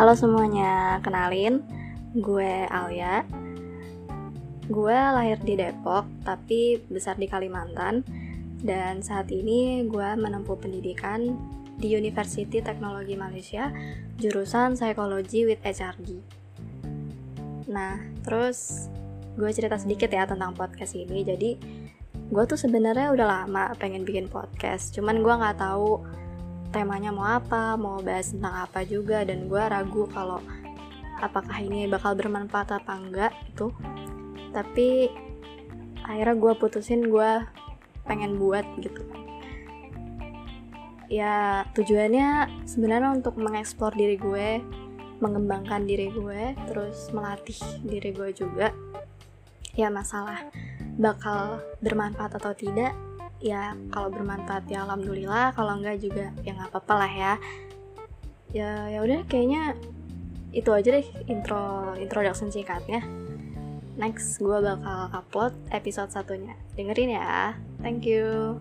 Halo semuanya, kenalin gue Alia. Gue lahir di Depok, tapi besar di Kalimantan. Dan saat ini gue menempuh pendidikan di University Teknologi Malaysia, jurusan Psikologi with HRD. Nah, terus gue cerita sedikit ya tentang podcast ini. Jadi, gue tuh sebenarnya udah lama pengen bikin podcast, cuman gue nggak tahu temanya mau apa, mau bahas tentang apa juga, dan gue ragu kalau apakah ini bakal bermanfaat apa enggak itu. Tapi akhirnya gue putusin gue pengen buat gitu. Ya tujuannya sebenarnya untuk mengeksplor diri gue, mengembangkan diri gue, terus melatih diri gue juga. Ya masalah bakal bermanfaat atau tidak ya kalau bermanfaat ya alhamdulillah. Kalau enggak juga ya nggak apa-apa lah ya. Ya ya udah kayaknya itu aja deh intro introduction singkatnya. Next gue bakal upload episode satunya. Dengerin ya. Thank you